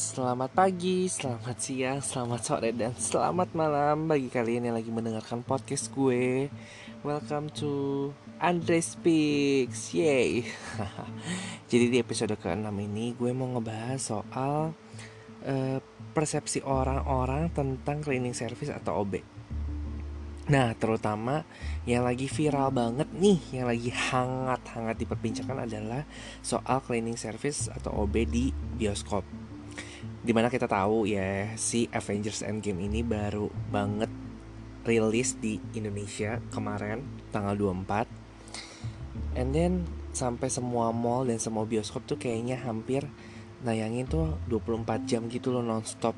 Selamat pagi, selamat siang, selamat sore, dan selamat malam bagi kalian yang lagi mendengarkan podcast gue. Welcome to Andre Speaks, yay! Jadi di episode ke-6 ini gue mau ngebahas soal uh, persepsi orang-orang tentang cleaning service atau OB. Nah, terutama yang lagi viral banget nih, yang lagi hangat-hangat diperbincangkan adalah soal cleaning service atau OB di bioskop di mana kita tahu ya si Avengers Endgame ini baru banget rilis di Indonesia kemarin tanggal 24 and then sampai semua mall dan semua bioskop tuh kayaknya hampir nayangin tuh 24 jam gitu loh nonstop.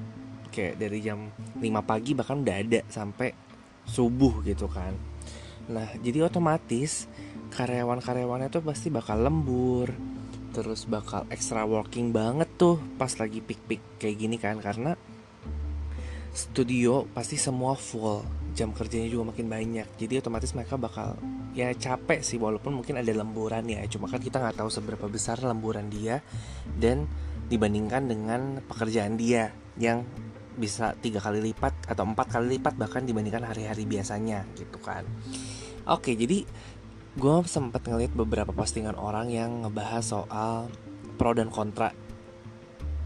Kayak dari jam 5 pagi bahkan udah ada sampai subuh gitu kan. Nah jadi otomatis karyawan-karyawannya tuh pasti bakal lembur terus bakal extra working banget tuh pas lagi peak-peak kayak gini kan karena studio pasti semua full jam kerjanya juga makin banyak jadi otomatis mereka bakal ya capek sih walaupun mungkin ada lemburan ya cuma kan kita nggak tahu seberapa besar lemburan dia dan dibandingkan dengan pekerjaan dia yang bisa tiga kali lipat atau empat kali lipat bahkan dibandingkan hari-hari biasanya gitu kan. Oke jadi gue sempat ngeliat beberapa postingan orang yang ngebahas soal pro dan kontra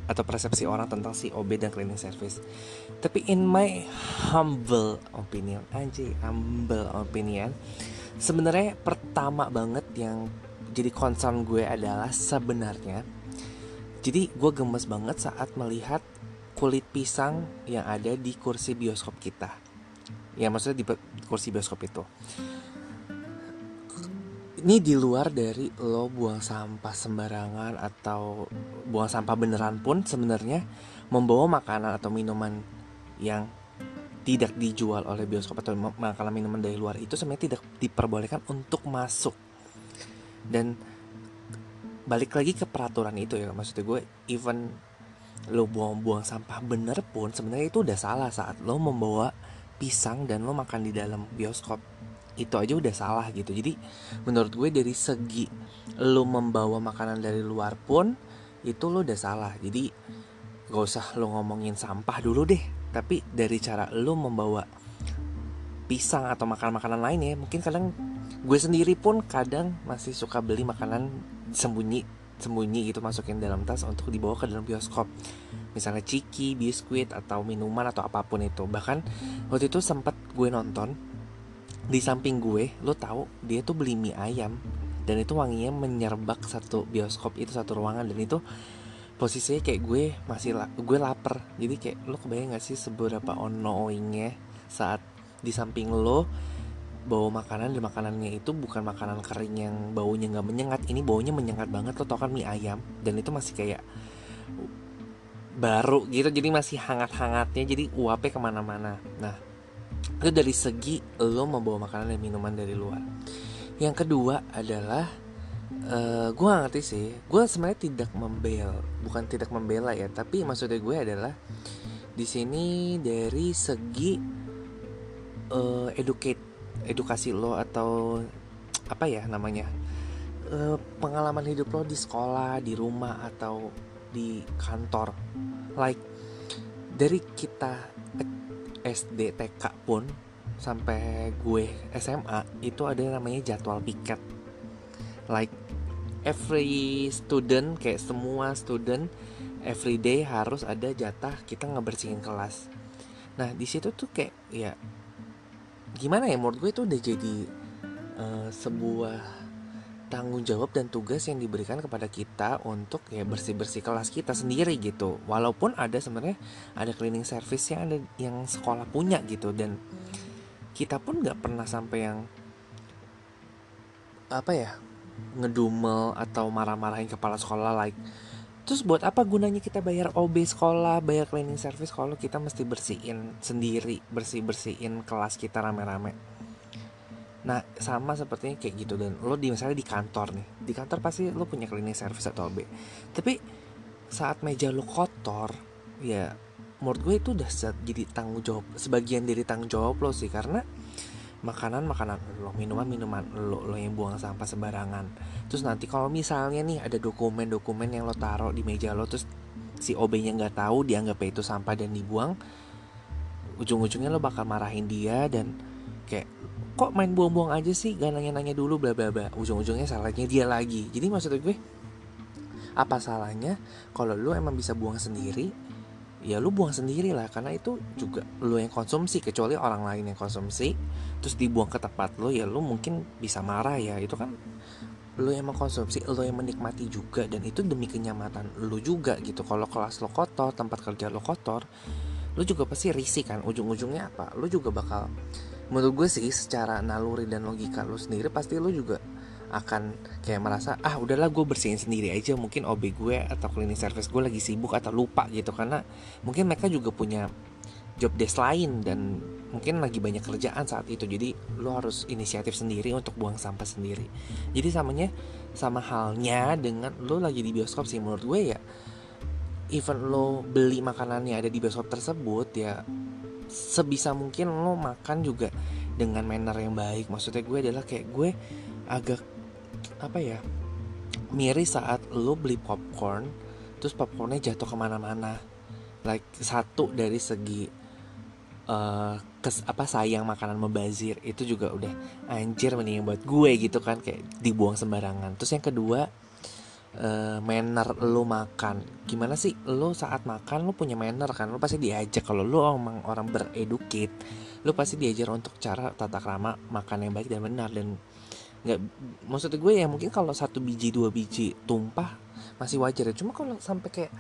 atau persepsi orang tentang si OB dan cleaning service. Tapi in my humble opinion, aja humble opinion, sebenarnya pertama banget yang jadi concern gue adalah sebenarnya. Jadi gue gemes banget saat melihat kulit pisang yang ada di kursi bioskop kita. Ya maksudnya di kursi bioskop itu ini di luar dari lo buang sampah sembarangan atau buang sampah beneran pun sebenarnya membawa makanan atau minuman yang tidak dijual oleh bioskop atau makanan minuman dari luar itu sebenarnya tidak diperbolehkan untuk masuk. Dan balik lagi ke peraturan itu ya maksudnya gue even lo buang-buang sampah bener pun sebenarnya itu udah salah saat lo membawa pisang dan lo makan di dalam bioskop itu aja udah salah gitu. Jadi menurut gue dari segi lo membawa makanan dari luar pun itu lo udah salah. Jadi gak usah lo ngomongin sampah dulu deh. Tapi dari cara lo membawa pisang atau makanan-makanan lainnya mungkin kadang gue sendiri pun kadang masih suka beli makanan sembunyi sembunyi gitu masukin dalam tas untuk dibawa ke dalam bioskop. Misalnya ciki, biskuit atau minuman atau apa pun itu. Bahkan waktu itu sempat gue nonton di samping gue lo tahu dia tuh beli mie ayam. Dan itu wanginya menyerbak satu bioskop itu satu ruangan. Dan itu posisinya kayak gue masih la gue lapar. Jadi kayak lo kebayang gak sih seberapa annoyingnya saat di samping lo bawa makanan dan makanannya itu bukan makanan kering yang baunya nggak menyengat. Ini baunya menyengat banget lo tau kan mie ayam. Dan itu masih kayak baru gitu jadi masih hangat-hangatnya jadi uapnya ke mana-mana. Nah itu dari segi lo membawa makanan dan minuman dari luar. Yang kedua adalah uh, gue gak ngerti sih. Gue sebenarnya tidak membel bukan tidak membela ya tapi maksudnya gue adalah di sini dari segi uh, educate edukasi lo atau apa ya namanya uh, pengalaman hidup lo di sekolah di rumah atau di kantor. Like dari kita SD TK pun sampai gue SMA itu ada yang namanya jadwal piket. Like every student kayak semua student every day harus ada jatah kita ngebersihin kelas. Nah di situ tuh kayak ya gimana ya menurut gue itu udah jadi uh, sebuah tanggung jawab dan tugas yang diberikan kepada kita untuk ya bersih-bersih kelas kita sendiri gitu. Walaupun ada sebenarnya ada cleaning service yang ada yang sekolah punya gitu dan kita pun nggak pernah sampai yang apa ya ngedumel atau marah-marahin kepala sekolah like terus buat apa gunanya kita bayar OB sekolah bayar cleaning service kalau kita mesti bersihin sendiri bersih bersihin kelas kita rame-rame Nah sama sepertinya kayak gitu. Dan lo di misalnya di kantor nih di kantor pasti lo punya cleaning service atau OB tapi saat meja lo kotor ya menurut gue itu udah jadi tanggung jawab sebagian dari tanggung jawab lo sih. Karena makanan makanan lo minuman minuman lo lo yang buang sampah sembarangan. Terus nanti kalau misalnya nih ada dokumen dokumen yang lo taruh di meja lo terus si OB-nya nggak tahu dianggap itu sampah dan dibuang ujung-ujungnya lo bakal marahin dia dan kayak kok main buang-buang aja sih? Gak nanya-nanya dulu bla bla bla. Ujung-ujungnya salahnya dia lagi. Jadi maksud gue apa salahnya kalau lu emang bisa buang sendiri? Ya lu buang sendiri lah karena itu juga lu yang konsumsi kecuali orang lain yang konsumsi. Terus dibuang ke tempat lu ya lu mungkin bisa marah ya. Itu kan lu yang mengkonsumsi lu yang menikmati juga. Dan itu demi kenyamanan lu juga gitu. Kalau kelas lo kotor tempat kerja lo kotor lu juga pasti risih kan. Ujung-ujungnya apa? Lu juga bakal menurut gue sih secara naluri dan logika lu sendiri pasti lu juga akan kayak merasa ah udahlah gue bersihin sendiri aja. Mungkin OB gue atau cleaning service gue lagi sibuk atau lupa gitu. Karena mungkin mereka juga punya job desk lain dan mungkin lagi banyak kerjaan saat itu. Jadi lo harus inisiatif sendiri untuk buang sampah sendiri. Jadi samanya sama halnya dengan lo lagi di bioskop sih. Menurut gue ya even lo beli makanannya ada di bioskop tersebut ya sebisa mungkin lo makan juga dengan manner yang baik. Maksudnya gue adalah kayak gue agak apa ya miris saat lo beli popcorn terus popcornnya jatuh ke mana-mana. Like satu dari segi uh, kes apa sayang makanan membazir itu juga udah anjir mending buat gue gitu kan kayak dibuang sembarangan. Terus yang kedua uh, manner lo makan. Gimana sih lo saat makan lo punya manner kan? Lo pasti diajak. Kalau lo emang orang beredukit lo pasti diajar untuk cara tata krama makan yang baik dan benar. Dan nggak maksud gue ya mungkin kalau satu biji dua biji tumpah masih wajar ya. Cuma kalau sampai kayak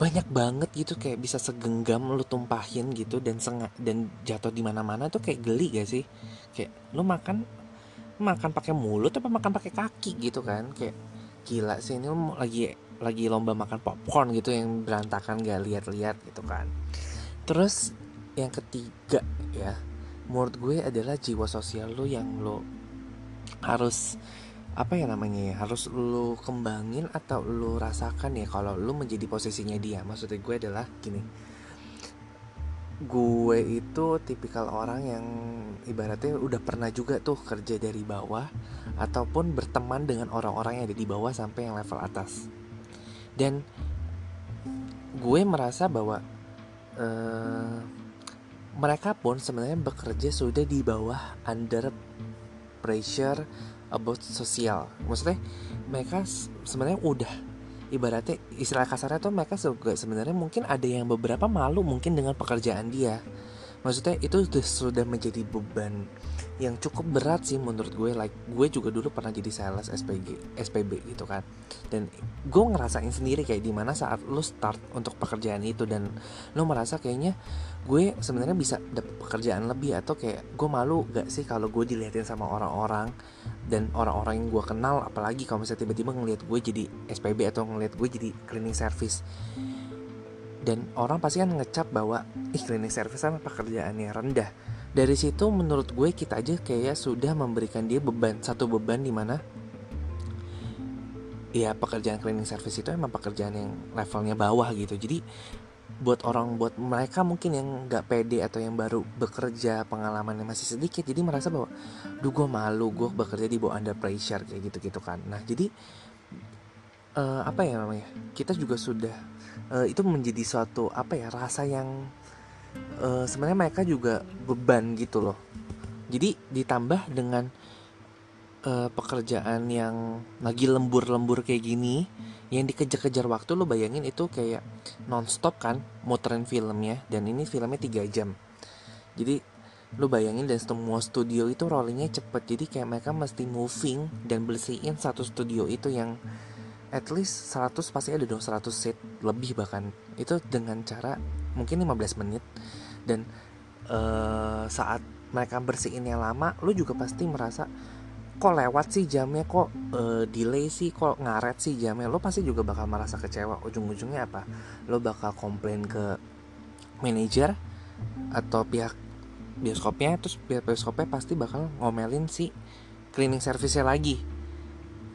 banyak banget gitu kayak bisa segenggam lu tumpahin gitu dan sengak dan jatuh di mana-mana tuh kayak geli gak sih? Kayak lu makan makan pakai mulut apa makan pakai kaki gitu kan? Kayak gila sih ini lagi lagi lomba makan popcorn gitu yang berantakan gak lihat-lihat gitu kan. Terus yang ketiga ya menurut gue adalah jiwa sosial lo yang lo harus apa ya namanya ya harus lu kembangin atau lu rasakan ya kalau lu menjadi posisinya dia. Maksudnya gue adalah gini gue itu tipikal orang yang ibaratnya udah pernah juga tuh kerja dari bawah ataupun berteman dengan orang-orang yang ada di bawah sampai yang level atas. Dan gue merasa bahwa uh, mereka pun sebenarnya bekerja sudah di bawah under pressure about sosial. Maksudnya mereka sebenarnya udah ibaratnya istilah kasarnya tuh mereka juga sebenarnya mungkin ada yang beberapa malu mungkin dengan pekerjaan dia maksudnya itu sudah menjadi beban yang cukup berat sih menurut gue. Like gue juga dulu pernah jadi sales SPG SPB gitu kan. Dan gue ngerasain sendiri kayak di mana saat lo start untuk pekerjaan itu dan lo merasa kayaknya gue sebenarnya bisa dapet pekerjaan lebih atau kayak gue malu gak sih kalau gue dilihatin sama orang-orang dan orang-orang yang gue kenal. Apalagi kalau misalnya tiba-tiba ngelihat gue jadi SPB atau ngelihat gue jadi cleaning service dan orang pasti kan ngecap bahwa ih cleaning service sama pekerjaannya rendah. Dari situ menurut gue kita aja kayak sudah memberikan dia beban satu beban di mana ya pekerjaan cleaning service itu emang pekerjaan yang levelnya bawah gitu. Jadi buat orang buat mereka mungkin yang nggak pede atau yang baru bekerja pengalamannya masih sedikit jadi merasa bahwa duh gue malu gue bekerja di bawah under pressure kayak gitu gitu kan. Nah jadi uh, apa ya namanya kita juga sudah uh, itu menjadi suatu apa ya rasa yang uh, sebenarnya mereka juga beban gitu loh. Jadi ditambah dengan uh, pekerjaan yang lagi lembur-lembur kayak gini yang dikejar-kejar waktu lo bayangin itu kayak nonstop kan muterin filmnya dan ini filmnya 3 jam. Jadi lo bayangin dan semua studio itu rollingnya cepet jadi kayak mereka mesti moving dan bersihin satu studio itu yang at least 100 pasti ada dong 100 set lebih bahkan. Itu dengan cara mungkin 15 menit. Dan uh, saat mereka bersihinnya lama lo juga pasti merasa kok lewat sih jamnya? Kok uh, delay sih? Kok ngaret sih jamnya? Lo pasti juga bakal merasa kecewa. Ujung-ujungnya apa? Lo bakal komplain ke manajer atau pihak bioskopnya terus pihak bioskopnya pasti bakal ngomelin si cleaning service-nya lagi.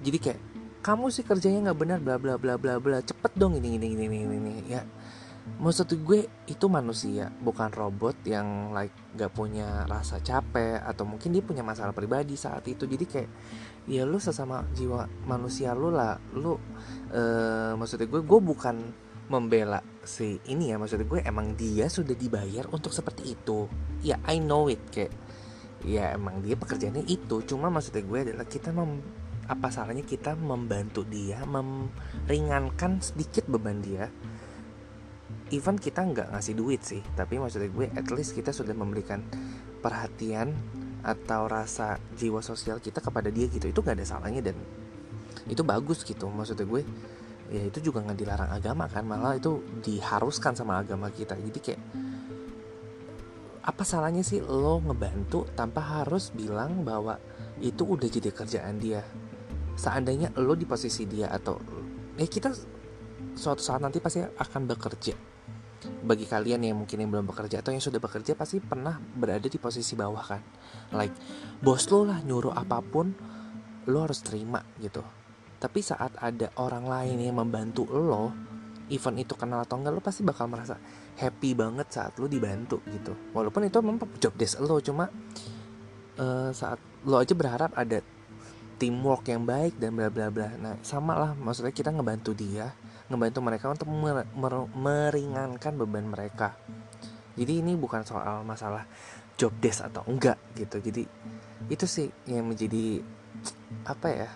Jadi kayak kamu sih kerjanya nggak benar bla bla bla bla bla. Cepet dong ini ini ini ini ini ya. Maksud gue itu manusia bukan robot yang like gak punya rasa capek atau mungkin dia punya masalah pribadi saat itu. Jadi kayak ya lu sesama jiwa manusia lu lah. Lu uh, maksudnya gue gue bukan membela si ini ya. Maksud gue emang dia sudah dibayar untuk seperti itu. Ya I know it kayak ya emang dia pekerjaannya itu. Cuma maksudnya gue adalah kita mem, apa salahnya kita membantu dia meringankan sedikit beban dia? Even kita nggak ngasih duit sih tapi maksudnya gue at least kita sudah memberikan perhatian atau rasa jiwa sosial kita kepada dia gitu. Itu nggak ada salahnya dan itu bagus gitu. Maksudnya gue ya itu juga nggak dilarang agama kan malah itu diharuskan sama agama kita. Jadi kayak apa salahnya sih lo ngebantu tanpa harus bilang bahwa itu udah jadi kerjaan dia seandainya lo di posisi dia atau ya kita suatu saat nanti pasti akan bekerja. Bagi kalian yang mungkin yang belum bekerja atau yang sudah bekerja pasti pernah berada di posisi bawah kan. Like bos lo lah nyuruh apa pun lo harus terima gitu. Tapi saat ada orang lain yang membantu lo event itu kenal atau enggak lo pasti bakal merasa happy banget saat lo dibantu gitu. Walaupun itu memang job desk lo cuma uh, saat lo aja berharap ada teamwork yang baik dan bla bla bla. Nah sama lah maksudnya kita ngebantu dia ngebantu mereka untuk mer mer meringankan beban mereka. Jadi ini bukan soal masalah job desk atau enggak gitu. Jadi itu sih yang menjadi apa ya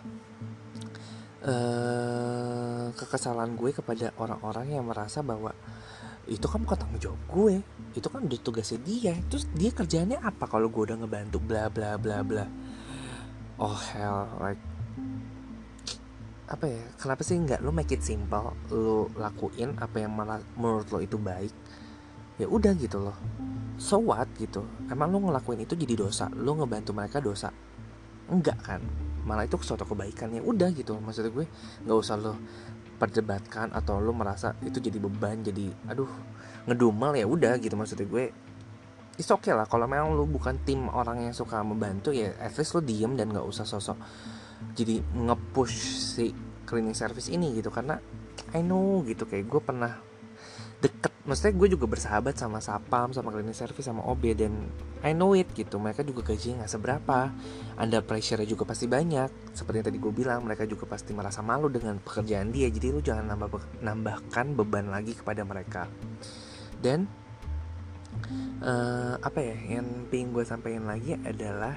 uh, kekesalan gue kepada orang-orang yang merasa bahwa itu kan bukan tanggung jawab gue itu kan udah tugasnya dia. Terus dia kerjanya apa kalau gue udah ngebantu bla bla bla bla oh hell like apa ya kenapa sih nggak lo make it simple lo lakuin apa yang malah menurut lo itu baik ya udah gitu loh. So what gitu emang lo ngelakuin itu jadi dosa lo ngebantu mereka dosa? Enggak kan malah itu suatu kebaikan ya udah gitu maksud gue. Nggak usah lo perdebatkan atau lo merasa itu jadi beban jadi aduh ngedumel ya udah gitu maksudnya gue it's okay lah kalau memang lo bukan tim orang yang suka membantu ya at least lo diem dan nggak usah sosok jadi ngepush si cleaning service ini gitu. Karena I know gitu kayak gue pernah deket maksudnya gue juga bersahabat sama sapam sama cleaning service sama OB dan I know it gitu. Mereka juga gajinya nggak seberapa anda pressure juga pasti banyak. Seperti yang tadi gue bilang mereka juga pasti merasa malu dengan pekerjaan dia. Jadi lu jangan nambah nambahkan beban lagi kepada mereka. Dan uh, apa ya yang pengen gue sampaikan lagi adalah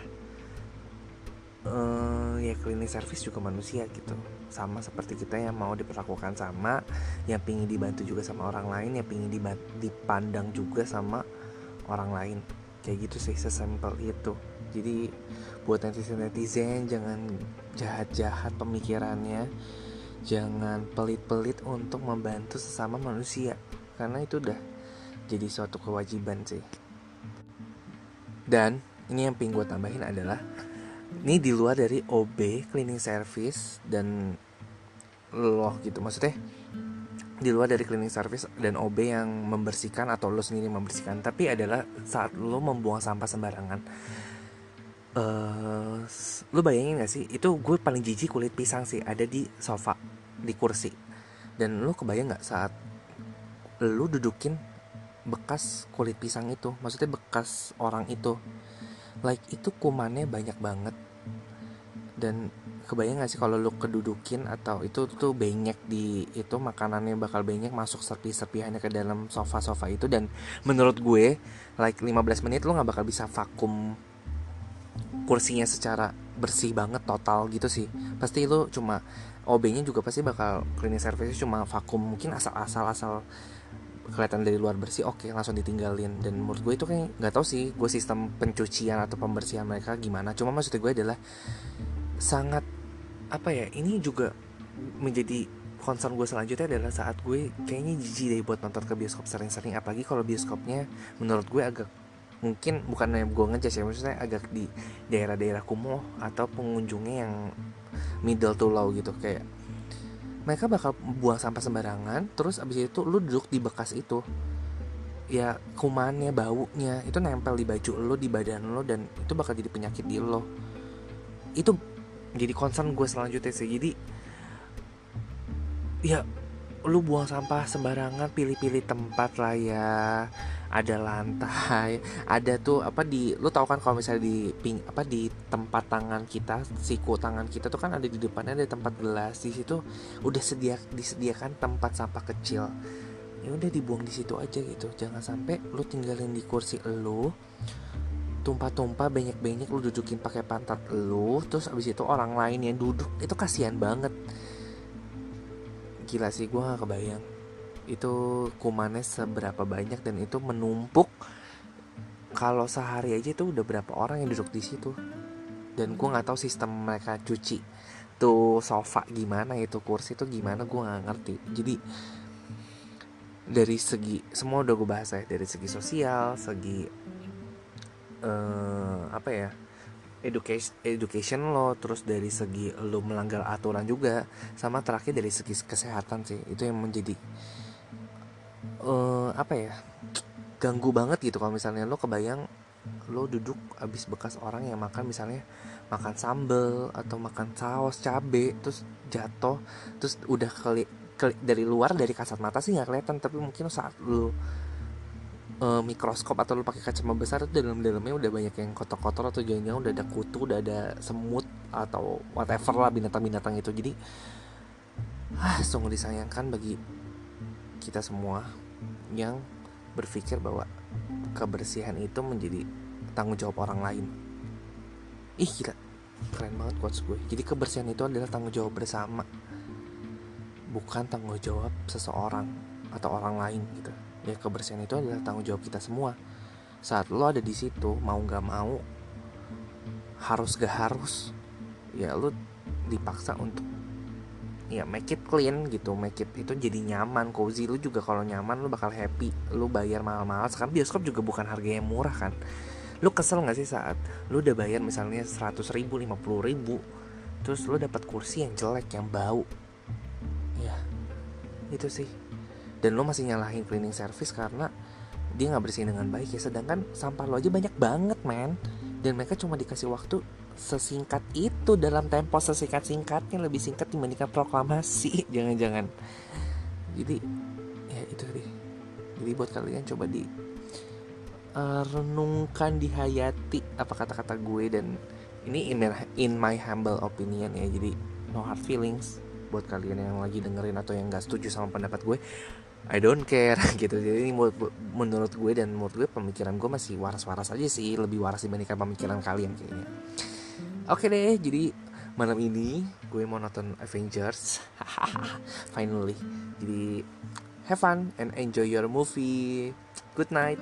uh, ya cleaning service juga manusia gitu. Sama seperti kita yang mau diperlakukan sama yang pingin dibantu juga sama orang lain yang pingin dipandang juga sama orang lain. Kayak gitu sih sesimpel itu. Jadi buat netizen netizen jangan jahat-jahat pemikirannya. Jangan pelit-pelit untuk membantu sesama manusia. Karena itu udah jadi suatu kewajiban sih. Dan ini yang pingin gue tambahin adalah ini di luar dari OB cleaning service dan lo gitu. Maksudnya di luar dari cleaning service dan OB yang membersihkan atau lo sendiri membersihkan tapi adalah saat lo membuang sampah sembarangan uh, lo bayangin gak sih? Itu gue paling jijik kulit pisang sih ada di sofa di kursi. Dan lo kebayang gak saat lo dudukin bekas kulit pisang itu maksudnya bekas orang itu. Like itu kumannya banyak banget. Dan kebayang gak sih kalau lu kedudukin atau itu tuh banyak di itu makanannya bakal banyak masuk serpi-serpihannya ke dalam sofa-sofa itu. Dan menurut gue like 15 menit lu nggak bakal bisa vakum kursinya secara bersih banget total gitu sih. Pasti lu cuma OB-nya juga pasti bakal cleaning service cuma vakum mungkin asal-asal asal kelihatan dari luar bersih oke okay, langsung ditinggalin. Dan menurut gue itu kayak nggak tahu sih gue sistem pencucian atau pembersihan mereka gimana. Cuma maksud gue adalah sangat apa ya ini juga menjadi concern gue selanjutnya adalah saat gue kayaknya jijik deh buat nonton ke bioskop sering-sering. Apalagi kalau bioskopnya menurut gue agak mungkin bukannya gue ngejudge ya maksudnya agak di daerah-daerah kumuh atau pengunjungnya yang middle to low gitu. Kayak mereka bakal buang sampah sembarangan terus abis itu lu duduk di bekas itu. Ya kumannya baunya itu nempel di baju lo di badan lo dan itu bakal jadi penyakit di lo. Itu jadi concern gue selanjutnya sih. Jadi ya lu buang sampah sembarangan pilih-pilih tempat lah ya. Ada lantai ada tuh apa di lu tau kan kalau misalnya di ping apa di tempat tangan kita siku tangan kita tuh kan ada di depannya ada tempat gelas. Di situ udah sedia disediakan tempat sampah kecil. Ya udah dibuang di situ aja gitu. Jangan sampai lu tinggalin di kursi lu tumpah-tumpah banyak-banyak lu dudukin pakai pantat lu terus abis itu orang lain yang duduk. Itu kasihan banget gila sih gue gak kebayang. Itu kumannya seberapa banyak dan itu menumpuk. Kalau sehari aja itu udah berapa orang yang duduk di situ. Dan gue nggak tahu sistem mereka cuci tuh sofa gimana itu kursi itu gimana gue nggak ngerti. Jadi dari segi semua udah gue bahas ya dari segi sosial segi uh, apa ya education education lo terus dari segi lo melanggar aturan juga sama terakhir dari segi kesehatan sih itu yang menjadi uh, apa ya ganggu banget gitu kalau misalnya lo kebayang lo duduk abis bekas orang yang makan misalnya makan sambel atau makan saus cabe terus jatuh terus udah kali, keli dari luar dari kasat mata sih nggak kelihatan tapi mungkin saat lo uh, mikroskop atau lo pakai kacamata besar itu dalam-dalamnya udah banyak yang kotor-kotor atau jangan-jangan udah ada kutu udah ada semut atau whatever lah binatang-binatang itu jadi ah sungguh disayangkan bagi kita semua yang berpikir bahwa kebersihan itu menjadi tanggung jawab orang lain. Ih gila, keren banget quotes gue. Jadi kebersihan itu adalah tanggung jawab bersama, bukan tanggung jawab seseorang atau orang lain gitu. Ya kebersihan itu adalah tanggung jawab kita semua. Saat lo ada di situ, mau gak mau, harus gak harus, ya lo dipaksa untuk ya make it clean gitu make it itu jadi nyaman cozy. Lu juga kalau nyaman lu bakal happy. Lu bayar mahal-mahal. Sekarang bioskop juga bukan harga yang murah kan? Lu kesel nggak sih saat lu udah bayar misalnya 100 ribu 50 ribu terus lu dapat kursi yang jelek yang bau? Ya itu sih dan lu masih nyalahin cleaning service karena dia nggak bersihin dengan baik ya. Sedangkan sampah lo aja banyak banget men. Dan mereka cuma dikasih waktu sesingkat itu dalam tempo sesingkat singkatnya lebih singkat dibandingkan proklamasi. Jangan-jangan. Jadi ya itu deh jadi buat kalian coba di uh, renungkan dihayati apa kata-kata gue dan ini in, in my humble opinion ya. Jadi no hard feelings buat kalian yang lagi dengerin atau yang gak setuju sama pendapat gue I don't care gitu jadi ini menurut gue dan menurut gue pemikiran gue masih waras-waras aja sih lebih waras dibandingkan pemikiran kalian kayaknya Oke deh, jadi malam ini gue mau nonton Avengers. Finally. Jadi have fun and enjoy your movie. Good night.